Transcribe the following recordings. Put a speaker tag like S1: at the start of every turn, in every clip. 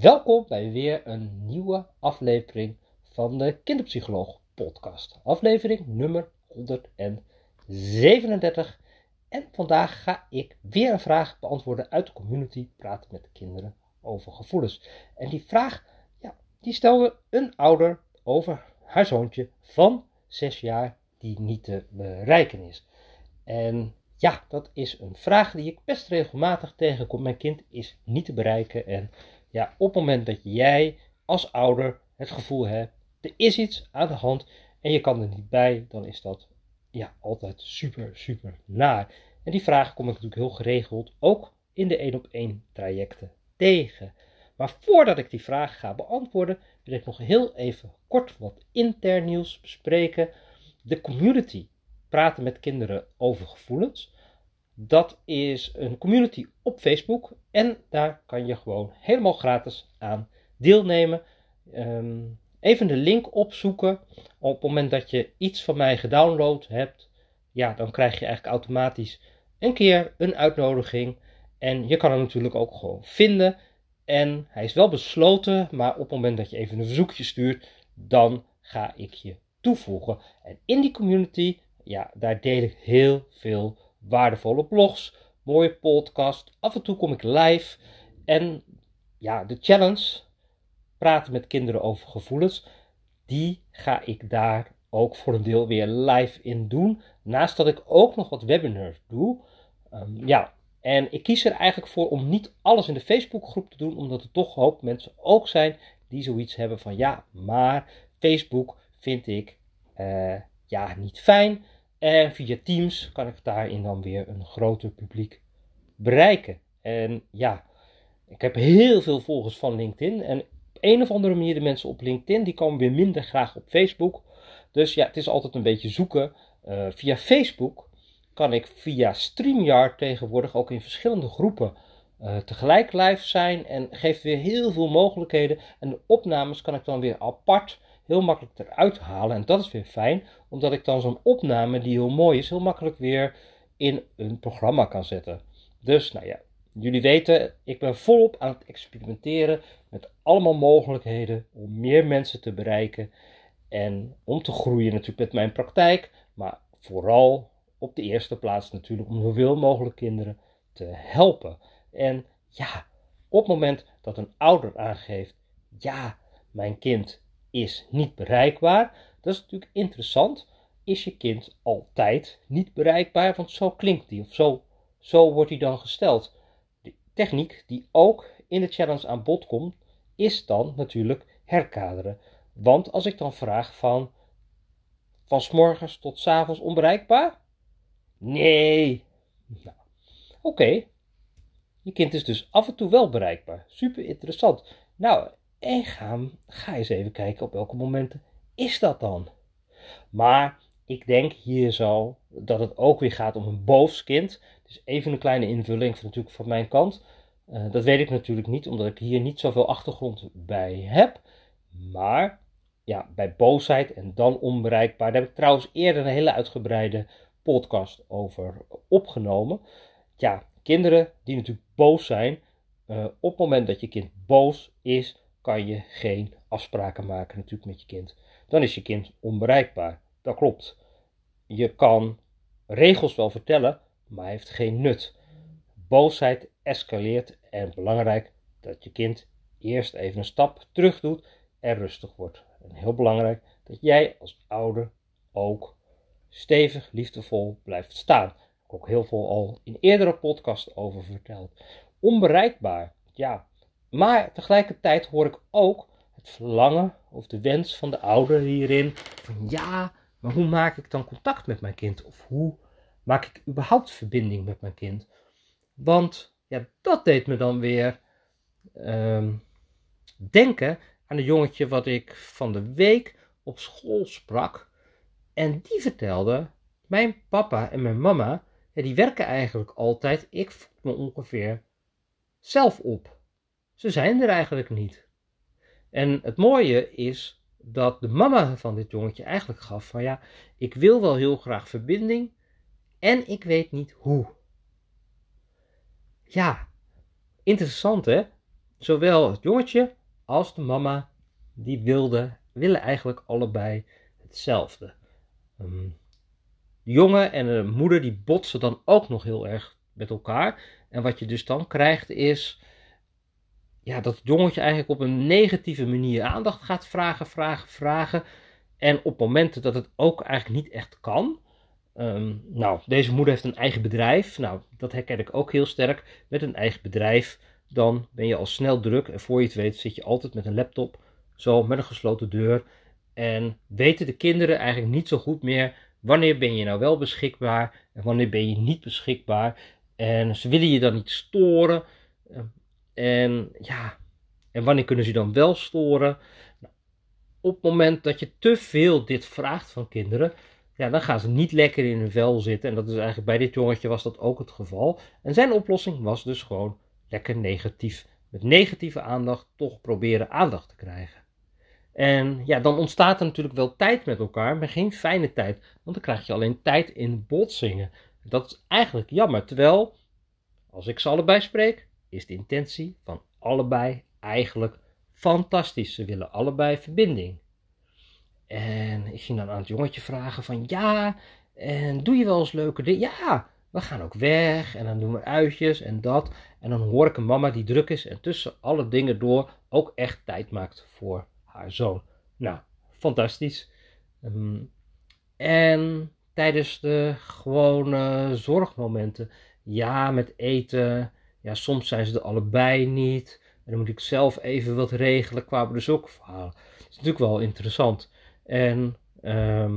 S1: Welkom bij weer een nieuwe aflevering van de Kinderpsycholoog podcast. Aflevering nummer 137. En vandaag ga ik weer een vraag beantwoorden uit de community praten met kinderen over gevoelens. En die vraag, ja, die stelde een ouder over haar zoontje van 6 jaar die niet te bereiken is. En ja, dat is een vraag die ik best regelmatig tegenkom. Mijn kind is niet te bereiken. En ja, op het moment dat jij als ouder het gevoel hebt, er is iets aan de hand en je kan er niet bij, dan is dat ja, altijd super, super naar. En die vraag kom ik natuurlijk heel geregeld ook in de 1 op 1 trajecten tegen. Maar voordat ik die vraag ga beantwoorden, wil ik nog heel even kort wat intern nieuws bespreken. De community praten met kinderen over gevoelens. Dat is een community op Facebook en daar kan je gewoon helemaal gratis aan deelnemen. Ehm, even de link opzoeken. Op het moment dat je iets van mij gedownload hebt, ja, dan krijg je eigenlijk automatisch een keer een uitnodiging. En je kan hem natuurlijk ook gewoon vinden. En hij is wel besloten, maar op het moment dat je even een verzoekje stuurt, dan ga ik je toevoegen. En in die community, ja, daar deel ik heel veel waardevolle blogs, mooie podcast. Af en toe kom ik live. En ja, de challenge, praten met kinderen over gevoelens, die ga ik daar ook voor een deel weer live in doen. Naast dat ik ook nog wat webinars doe. Um, ja, en ik kies er eigenlijk voor om niet alles in de Facebookgroep te doen, omdat er toch een hoop mensen ook zijn die zoiets hebben van ja, maar Facebook vind ik uh, ja, niet fijn. En via Teams kan ik daarin dan weer een groter publiek bereiken. En ja, ik heb heel veel volgers van LinkedIn. En op een of andere manier de mensen op LinkedIn, die komen weer minder graag op Facebook. Dus ja, het is altijd een beetje zoeken. Uh, via Facebook kan ik via StreamYard tegenwoordig ook in verschillende groepen uh, tegelijk live zijn. En geeft weer heel veel mogelijkheden. En de opnames kan ik dan weer apart heel makkelijk eruit halen. En dat is weer fijn, omdat ik dan zo'n opname die heel mooi is, heel makkelijk weer in een programma kan zetten. Dus, nou ja, jullie weten, ik ben volop aan het experimenteren met allemaal mogelijkheden om meer mensen te bereiken. En om te groeien natuurlijk met mijn praktijk, maar vooral op de eerste plaats natuurlijk om zoveel mogelijk kinderen te helpen. En ja, op het moment dat een ouder aangeeft, ja, mijn kind is niet bereikbaar. Dat is natuurlijk interessant. Is je kind altijd niet bereikbaar? Want zo klinkt die of zo, zo wordt hij dan gesteld. De techniek die ook in de challenge aan bod komt, is dan natuurlijk herkaderen. Want als ik dan vraag van van s morgens tot s avonds onbereikbaar? Nee. Nou, oké. Je kind is dus af en toe wel bereikbaar. Super interessant. Nou, en ga, eens even kijken op welke momenten is dat dan. Maar ik denk hier zo dat het ook weer gaat om een boos kind. Dus even een kleine invulling van, natuurlijk van mijn kant. Uh, dat weet ik natuurlijk niet, omdat ik hier niet zoveel achtergrond bij heb. Maar ja, bij boosheid en dan onbereikbaar. Daar heb ik trouwens eerder een hele uitgebreide podcast over opgenomen. Ja, kinderen die natuurlijk boos zijn. Uh, op het moment dat je kind boos is, kan je geen afspraken maken natuurlijk met je kind. Dan is je kind onbereikbaar. Dat klopt. Je kan regels wel vertellen, maar heeft geen nut. Boosheid escaleert en belangrijk dat je kind eerst even een stap terug doet en rustig wordt. En heel belangrijk dat jij als ouder ook stevig, liefdevol blijft staan. Ook heel veel al in eerdere podcasts over verteld. Onbereikbaar, ja, maar tegelijkertijd hoor ik ook het verlangen of de wens van de ouder hierin. Van ja, maar hoe maak ik dan contact met mijn kind? Of hoe maak ik überhaupt verbinding met mijn kind? Want ja, dat deed me dan weer um, denken aan een jongetje wat ik van de week op school sprak. En die vertelde, mijn papa en mijn mama, die werken eigenlijk altijd. Ik voel me ongeveer zelf op. Ze zijn er eigenlijk niet. En het mooie is dat de mama van dit jongetje eigenlijk gaf van ja, ik wil wel heel graag verbinding en ik weet niet hoe. Ja, interessant hè? zowel het jongetje als de mama, die wilden, willen eigenlijk allebei hetzelfde. Ehm, de jongen en de moeder die botsen dan ook nog heel erg met elkaar. En wat je dus dan krijgt is ja, dat jongetje eigenlijk op een negatieve manier aandacht gaat vragen, vragen, vragen. En op momenten dat het ook eigenlijk niet echt kan. Ehm, nou, deze moeder heeft een eigen bedrijf. Nou, dat herken ik ook heel sterk. Met een eigen bedrijf, dan ben je al snel druk. En voor je het weet zit je altijd met een laptop, zo met een gesloten deur. En weten de kinderen eigenlijk niet zo goed meer wanneer ben je nou wel beschikbaar en wanneer ben je niet beschikbaar. En ze willen je dan niet storen. En ja, en wanneer kunnen ze dan wel storen? Nou, op het moment dat je te veel dit vraagt van kinderen, ja, dan gaan ze niet lekker in hun vel zitten. En dat is eigenlijk bij dit jongetje was dat ook het geval. En zijn oplossing was dus gewoon lekker negatief. Met negatieve aandacht toch proberen aandacht te krijgen. En ja, dan ontstaat er natuurlijk wel tijd met elkaar, maar geen fijne tijd. Want dan krijg je alleen tijd in botsingen. Dat is eigenlijk jammer. Terwijl, als ik ze allebei spreek, is de intentie van allebei eigenlijk fantastisch. Ze willen allebei verbinding. En ik ging dan aan het jongetje vragen van ja, en doe je wel eens leuke dingen? Ja, we gaan ook weg en dan doen we uitjes en dat. En dan hoor ik een mama die druk is en tussen alle dingen door ook echt tijd maakt voor haar zoon. Nou, fantastisch. Ehm, en tijdens de gewone zorgmomenten, ja, met eten, ja, soms zijn ze er allebei niet. En dan moet ik zelf even wat regelen qua bezoekverhalen. Dat is natuurlijk wel interessant. En ehm,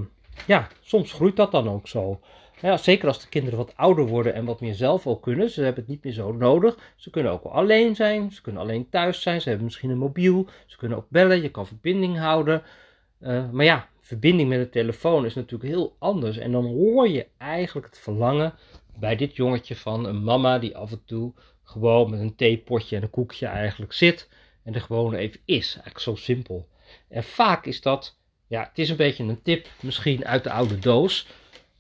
S1: ja, soms groeit dat dan ook zo. Ja, zeker als de kinderen wat ouder worden en wat meer zelf ook kunnen. Ze hebben het niet meer zo nodig. Ze kunnen ook wel alleen zijn. Ze kunnen alleen thuis zijn. Ze hebben misschien een mobiel. Ze kunnen ook bellen. Je kan verbinding houden. Uh, maar ja, verbinding met de telefoon is natuurlijk heel anders. En dan hoor je eigenlijk het verlangen bij dit jongetje van een mama die af en toe gewoon met een theepotje en een koekje eigenlijk zit. En er gewoon even is. Eigenlijk zo simpel. En vaak is dat, ja, het is een beetje een tip misschien uit de oude doos.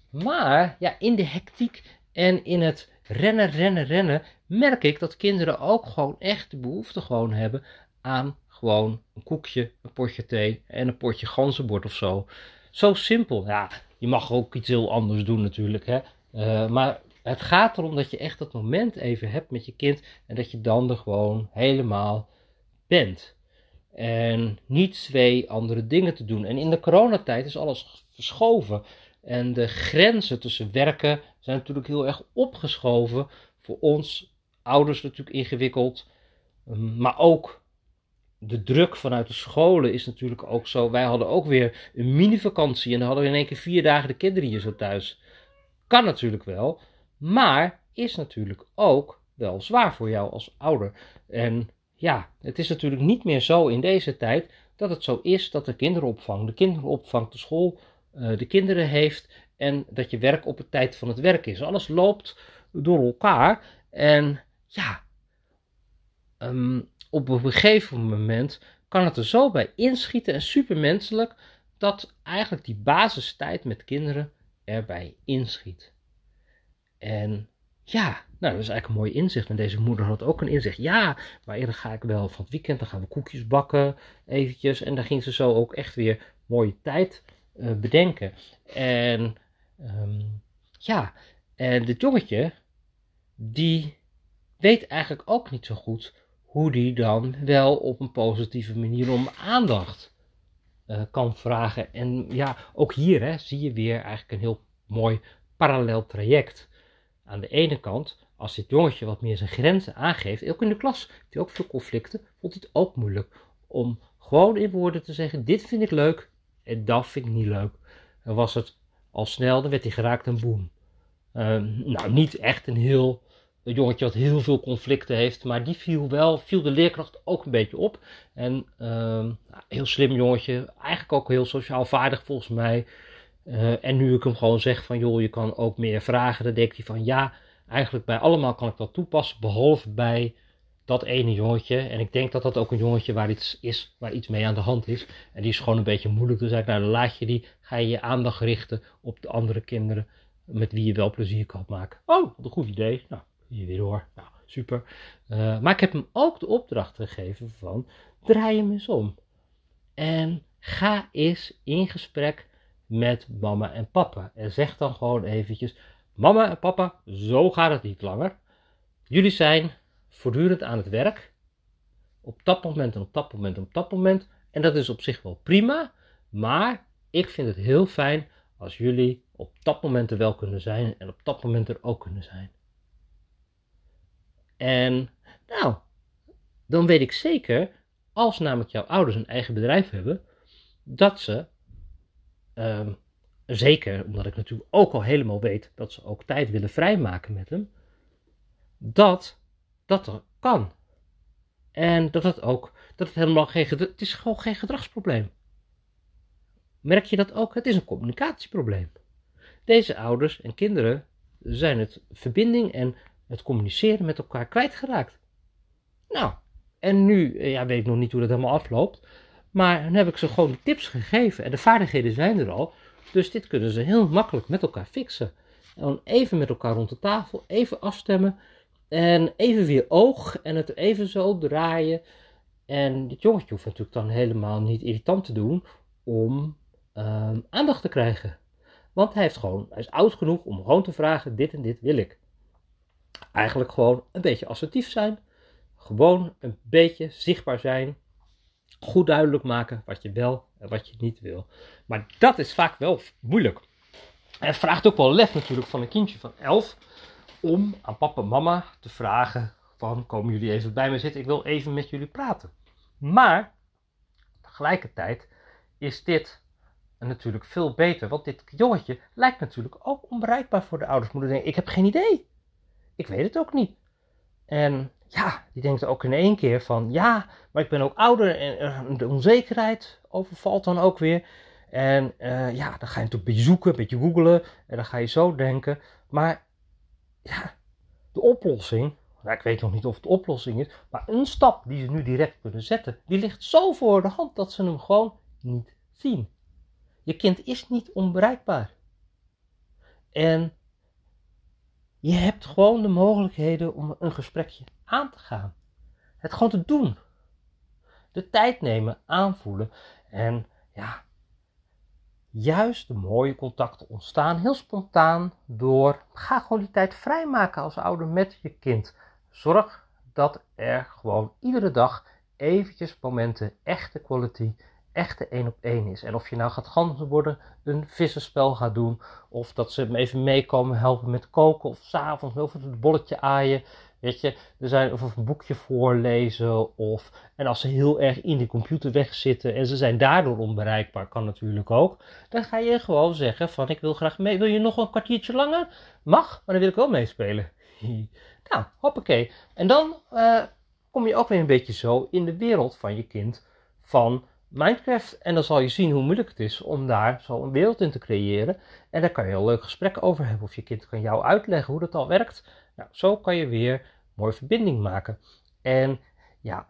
S1: Maar ja, in de hectiek en in het rennen, rennen, rennen, merk ik dat kinderen ook gewoon echt de behoefte gewoon hebben aan gewoon een koekje, een potje thee en een potje ganzenbord of zo. Zo simpel. Ja, je mag ook iets heel anders doen natuurlijk, hè. Uh, maar het gaat erom dat je echt dat moment even hebt met je kind en dat je dan er gewoon helemaal bent. En niet twee andere dingen te doen. En in de coronatijd is alles verschoven. En de grenzen tussen werken zijn natuurlijk heel erg opgeschoven. Voor ons ouders natuurlijk ingewikkeld. Ehm, maar ook de druk vanuit de scholen is natuurlijk ook zo. Wij hadden ook weer een mini-vakantie en dan hadden we in één keer vier dagen de kinderen hier zo thuis. Kan natuurlijk wel, maar is natuurlijk ook wel zwaar voor jou als ouder. En ja, het is natuurlijk niet meer zo in deze tijd dat het zo is dat de kinderopvang, de kinderopvang, de school uh, de kinderen heeft en dat je werk op het tijd van het werk is. Alles loopt door elkaar en ja, um, op een gegeven moment kan het er zo bij inschieten en supermenselijk dat eigenlijk die basistijd met kinderen erbij inschiet. En ja, nou, dat is eigenlijk een mooi inzicht. En deze moeder had ook een inzicht. Ja, maar eerder ga ik wel van het weekend, dan gaan we koekjes bakken, eventjes. En dan ging ze zo ook echt weer mooie tijd uh, bedenken. En um, ja, en dit jongetje, die weet eigenlijk ook niet zo goed hoe die dan wel op een positieve manier om aandacht uh, kan vragen. En ja, ook hier hè, zie je weer eigenlijk een heel mooi parallel traject. Aan de ene kant, als dit jongetje wat meer zijn grenzen aangeeft, ook in de klas, die ook veel conflicten, vond hij het ook moeilijk om gewoon in woorden te zeggen: Dit vind ik leuk en dat vind ik niet leuk. Dan was het al snel, dan werd hij geraakt een boem. Uh, nou, niet echt een heel jongetje wat heel veel conflicten heeft, maar die viel wel, viel de leerkracht ook een beetje op. En uh, heel slim jongetje, eigenlijk ook heel sociaal vaardig volgens mij. Uh, en nu ik hem gewoon zeg van joh, je kan ook meer vragen, dan denkt hij van ja, eigenlijk bij allemaal kan ik dat toepassen, behalve bij dat ene jongetje. En ik denk dat dat ook een jongetje waar iets is, waar iets mee aan de hand is. En die is gewoon een beetje moeilijk. Dus eigenlijk, nou, dan laat je die, ga je je aandacht richten op de andere kinderen met wie je wel plezier kan maken. Oh, wat een goed idee. Nou, hier weer door. Nou, super. Uh, maar ik heb hem ook de opdracht gegeven van draai hem eens om. En ga eens in gesprek met mama en papa. En zeg dan gewoon eventjes, mama en papa, zo gaat het niet langer. Jullie zijn voortdurend aan het werk. Op dat moment en op dat moment en op dat moment. En dat is op zich wel prima. Maar ik vind het heel fijn als jullie op dat moment er wel kunnen zijn en op dat moment er ook kunnen zijn. En nou, dan weet ik zeker, als namelijk jouw ouders een eigen bedrijf hebben, dat ze, um, zeker omdat ik natuurlijk ook al helemaal weet dat ze ook tijd willen vrijmaken met hem, dat dat er kan. En dat het ook, dat het helemaal geen, het is gewoon geen gedragsprobleem. Merk je dat ook? Het is een communicatieprobleem. Deze ouders en kinderen zijn het verbinding en het communiceren met elkaar kwijtgeraakt. Nou, en nu eh, ja, weet ik nog niet hoe dat helemaal afloopt. Maar dan heb ik ze gewoon tips gegeven en de vaardigheden zijn er al. Dus dit kunnen ze heel makkelijk met elkaar fixen. En dan even met elkaar rond de tafel, even afstemmen. En even weer oog en het even zo draaien. En dit jongetje hoeft natuurlijk dan helemaal niet irritant te doen om Ehm, aandacht te krijgen. Want hij, heeft gewoon, hij is oud genoeg om gewoon te vragen: dit en dit wil ik. Eigenlijk gewoon een beetje assertief zijn. Gewoon een beetje zichtbaar zijn. Goed duidelijk maken wat je wel en wat je niet wil. Maar dat is vaak wel moeilijk. En het vraagt ook wel lef natuurlijk van een kindje van 11 om aan papa en mama te vragen van komen jullie even bij me zitten, ik wil even met jullie praten. Maar tegelijkertijd is dit natuurlijk veel beter. Want dit jongetje lijkt natuurlijk ook onbereikbaar voor de ouders. Moeder denkt, ik heb geen idee. Ik weet het ook niet. En ja, die denkt ook in één keer van, ja, maar ik ben ook ouder en de onzekerheid overvalt dan ook weer. En uh, ja, dan ga je natuurlijk een beetje zoeken, een beetje googelen en dan ga je zo denken. Maar ja, de oplossing, nou, ik weet nog niet of het de oplossing is, maar een stap die ze nu direct kunnen zetten, die ligt zo voor de hand dat ze hem gewoon niet zien. Je kind is niet onbereikbaar. En je hebt gewoon de mogelijkheden om een gesprekje aan te gaan. Het gewoon te doen. De tijd nemen, aanvoelen. En ja, juist de mooie contacten ontstaan heel spontaan door. Ga gewoon die tijd vrijmaken als ouder met je kind. Zorg dat er gewoon iedere dag eventjes momenten, echte quality echte één op één is. En of je nou gaat ganzen worden, een vissenspel gaat doen, of dat ze hem even meekomen helpen met koken, of s'avonds of het bolletje aaien. Weet je, er zijn, of een boekje voorlezen, of, en als ze heel erg in die computer wegzitten en ze zijn daardoor onbereikbaar, kan natuurlijk ook. Dan ga je gewoon zeggen van, ik wil graag mee, wil je nog een kwartiertje langer? Mag, maar dan wil ik wel meespelen. nou, hoppakee. En dan uh, kom je ook weer een beetje zo in de wereld van je kind, van Minecraft. En dan zal je zien hoe moeilijk het is om daar zo een wereld in te creëren. En daar kan je een leuk gesprek over hebben. Of je kind kan jou uitleggen hoe dat al werkt. Nou, zo kan je weer een mooie verbinding maken. En ja,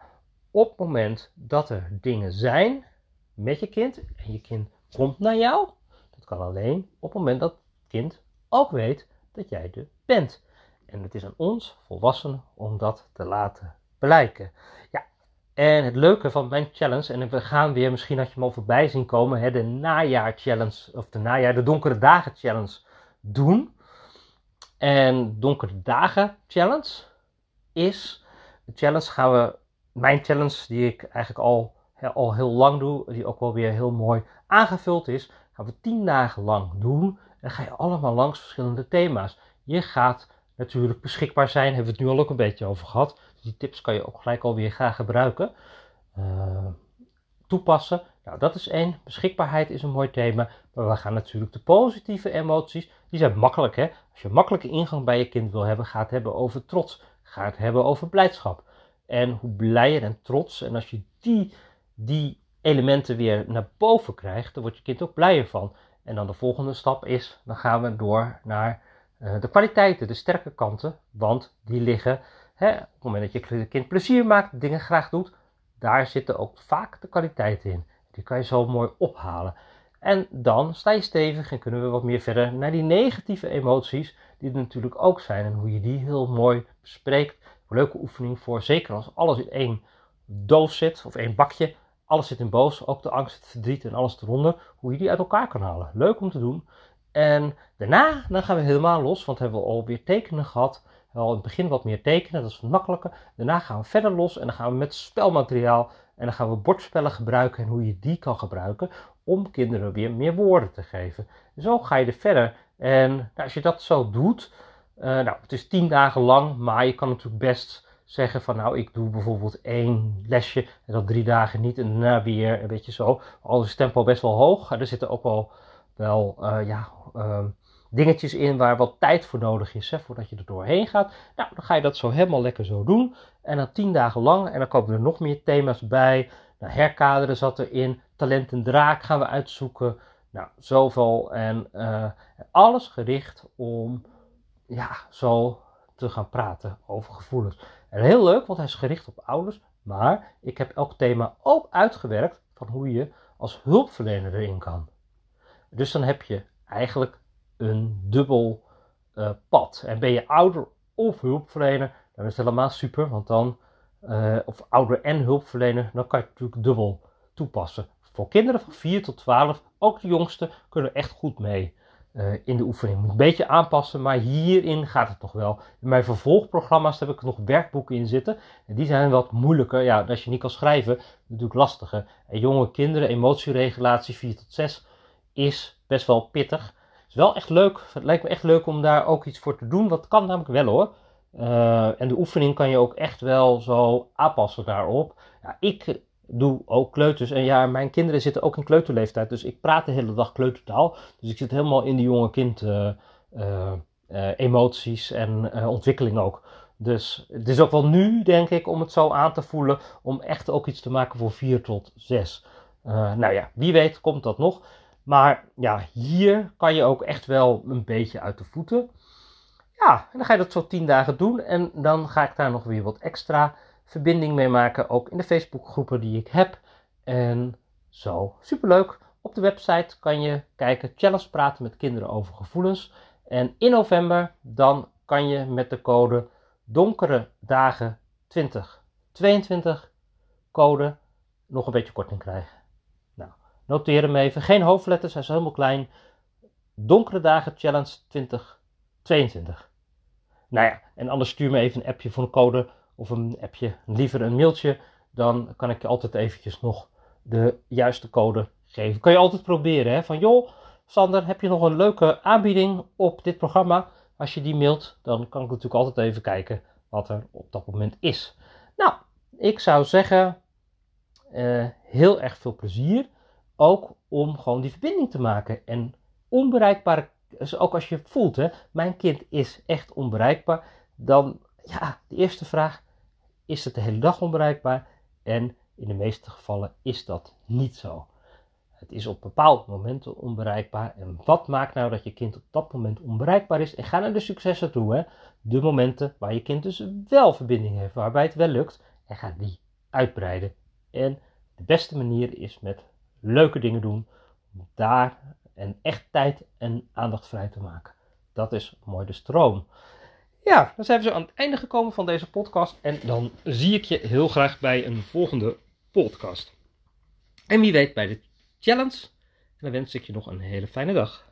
S1: op het moment dat er dingen zijn met je kind en je kind komt naar jou, dat kan alleen op het moment dat het kind ook weet dat jij er bent. En het is aan ons, volwassenen, om dat te laten blijken. Ja, en het leuke van mijn challenge, en we gaan weer, misschien had je hem al voorbij zien komen, hè, de najaar challenge, of de najaar, de donkere dagen challenge doen. En donkere dagen challenge is, de challenge gaan we, mijn challenge die ik eigenlijk al, al heel lang doe, die ook wel weer heel mooi aangevuld is, gaan we tien dagen lang doen. En dan ga je allemaal langs verschillende thema's. Je gaat natuurlijk beschikbaar zijn, hebben we het nu al ook een beetje over gehad die tips kan je ook gelijk alweer gaan gebruiken. Uh, toepassen. Nou, dat is één. Beschikbaarheid is een mooi thema. Maar we gaan natuurlijk de positieve emoties. Die zijn makkelijk, hè? Als je makkelijke ingang bij je kind wil hebben, ga het hebben over trots. Ga het hebben over blijdschap. En hoe blijer en trots. En als je die, die elementen weer naar boven krijgt, dan wordt je kind ook blijer van. En dan de volgende stap is, dan gaan we door naar uh, de kwaliteiten, de sterke kanten. Want die liggen Hè, op het moment dat je kind plezier maakt, dingen graag doet, daar zitten ook vaak de kwaliteiten in. Die kan je zo mooi ophalen. En dan sta je stevig en kunnen we wat meer verder naar die negatieve emoties, die er natuurlijk ook zijn. En hoe je die heel mooi bespreekt leuke oefening voor, zeker als alles in één doos zit of één bakje. Alles zit in boos, ook de angst, het verdriet en alles eronder. Hoe je die uit elkaar kan halen. Leuk om te doen. En daarna dan gaan we helemaal los, want hebben we alweer tekenen gehad. Wel in het begin wat meer tekenen, dat is wat makkelijker. Daarna gaan we verder los en dan gaan we met spelmateriaal en dan gaan we bordspellen gebruiken en hoe je die kan gebruiken om kinderen weer meer woorden te geven. Zo ga je er verder. En nou, als je dat zo doet, uh, nou, het is tien dagen lang, maar je kan natuurlijk best zeggen van nou, ik doe bijvoorbeeld één lesje en dat drie dagen niet en daarna weer een beetje zo. Al is het tempo best wel hoog, er zitten ook wel, wel uh, ja, uh, dingetjes in waar wat tijd voor nodig is, hè, voordat je er doorheen gaat. Nou, dan ga je dat zo helemaal lekker zo doen. En dan tien dagen lang, en dan komen er nog meer thema's bij. Nou, herkaderen zat erin, talent en draak gaan we uitzoeken. Nou, zoveel. En uh, alles gericht om, ja, zo te gaan praten over gevoelens. En heel leuk, want hij is gericht op ouders. Maar ik heb elk thema ook uitgewerkt van hoe je als hulpverlener erin kan. Dus dan heb je eigenlijk een dubbel uh, pad. En ben je ouder of hulpverlener, dan is het helemaal super, want dan, uh, of ouder en hulpverlener, dan kan je het natuurlijk dubbel toepassen. Voor kinderen van 4 tot 12, ook de jongsten, kunnen echt goed mee uh, in de oefening. Moet een beetje aanpassen, maar hierin gaat het nog wel. In mijn vervolgprogramma's heb ik nog werkboeken in zitten. En die zijn wat moeilijker. Ja, als je niet kan schrijven, natuurlijk lastiger. En jonge kinderen, emotieregulatie 4 tot 6 is best wel pittig is wel echt leuk. Het lijkt me echt leuk om daar ook iets voor te doen. Dat kan namelijk wel hoor. Uh, en de oefening kan je ook echt wel zo aanpassen daarop. Ja, ik doe ook kleuters. En ja, mijn kinderen zitten ook in kleuterleeftijd. Dus ik praat de hele dag kleutertaal. Dus ik zit helemaal in die jonge kind uh, uh, emoties en ontwikkeling ook. Dus het is ook wel nu, denk ik, om het zo aan te voelen. Om echt ook iets te maken voor 4 tot 6. nou ja, wie weet komt dat nog. Maar ja, hier kan je ook echt wel een beetje uit de voeten. Ja, en dan ga je dat zo 10 dagen doen. En dan ga ik daar nog weer wat extra verbinding mee maken. Ook in de Facebookgroepen die ik heb. En zo, superleuk. Op de website kan je kijken, challenge praten met kinderen over gevoelens. En in november dan kan je met de code donkere dagen 2022 code nog een beetje korting krijgen. Noteer hem even. Geen hoofdletters, hij is helemaal klein. Donkere dagen challenge 2022. Nou ja, en anders stuur me even een appje voor een code of een appje, liever een mailtje. Dan kan ik je altijd eventjes nog de juiste code geven. Kan je altijd proberen, hè? Van joh, Sander, heb je nog een leuke aanbieding op dit programma? Als je die mailt, dan kan ik natuurlijk altijd even kijken wat er op dat moment is. Nou, ik zou zeggen, uh, heel erg veel plezier. Ook om gewoon die verbinding te maken. En onbereikbare, dus ook als je voelt, hè, mijn kind is echt onbereikbaar, dan ja, de eerste vraag, is het de hele dag onbereikbaar? En in de meeste gevallen is dat niet zo. Het is op bepaalde momenten onbereikbaar. En wat maakt nou dat je kind op dat moment onbereikbaar is? En ga naar de successen toe. Hè? De momenten waar je kind dus wel verbinding heeft, waarbij het wel lukt. En ga die uitbreiden. En de beste manier is met leuke dingen doen. Om daar en echt tijd en aandacht vrij te maken. Dat is mooi de stroom. Ja, dan zijn we zo aan het einde gekomen van deze podcast. En dan zie ik je heel graag bij een volgende podcast. En wie weet bij de challenge. En dan wens ik je nog een hele fijne dag.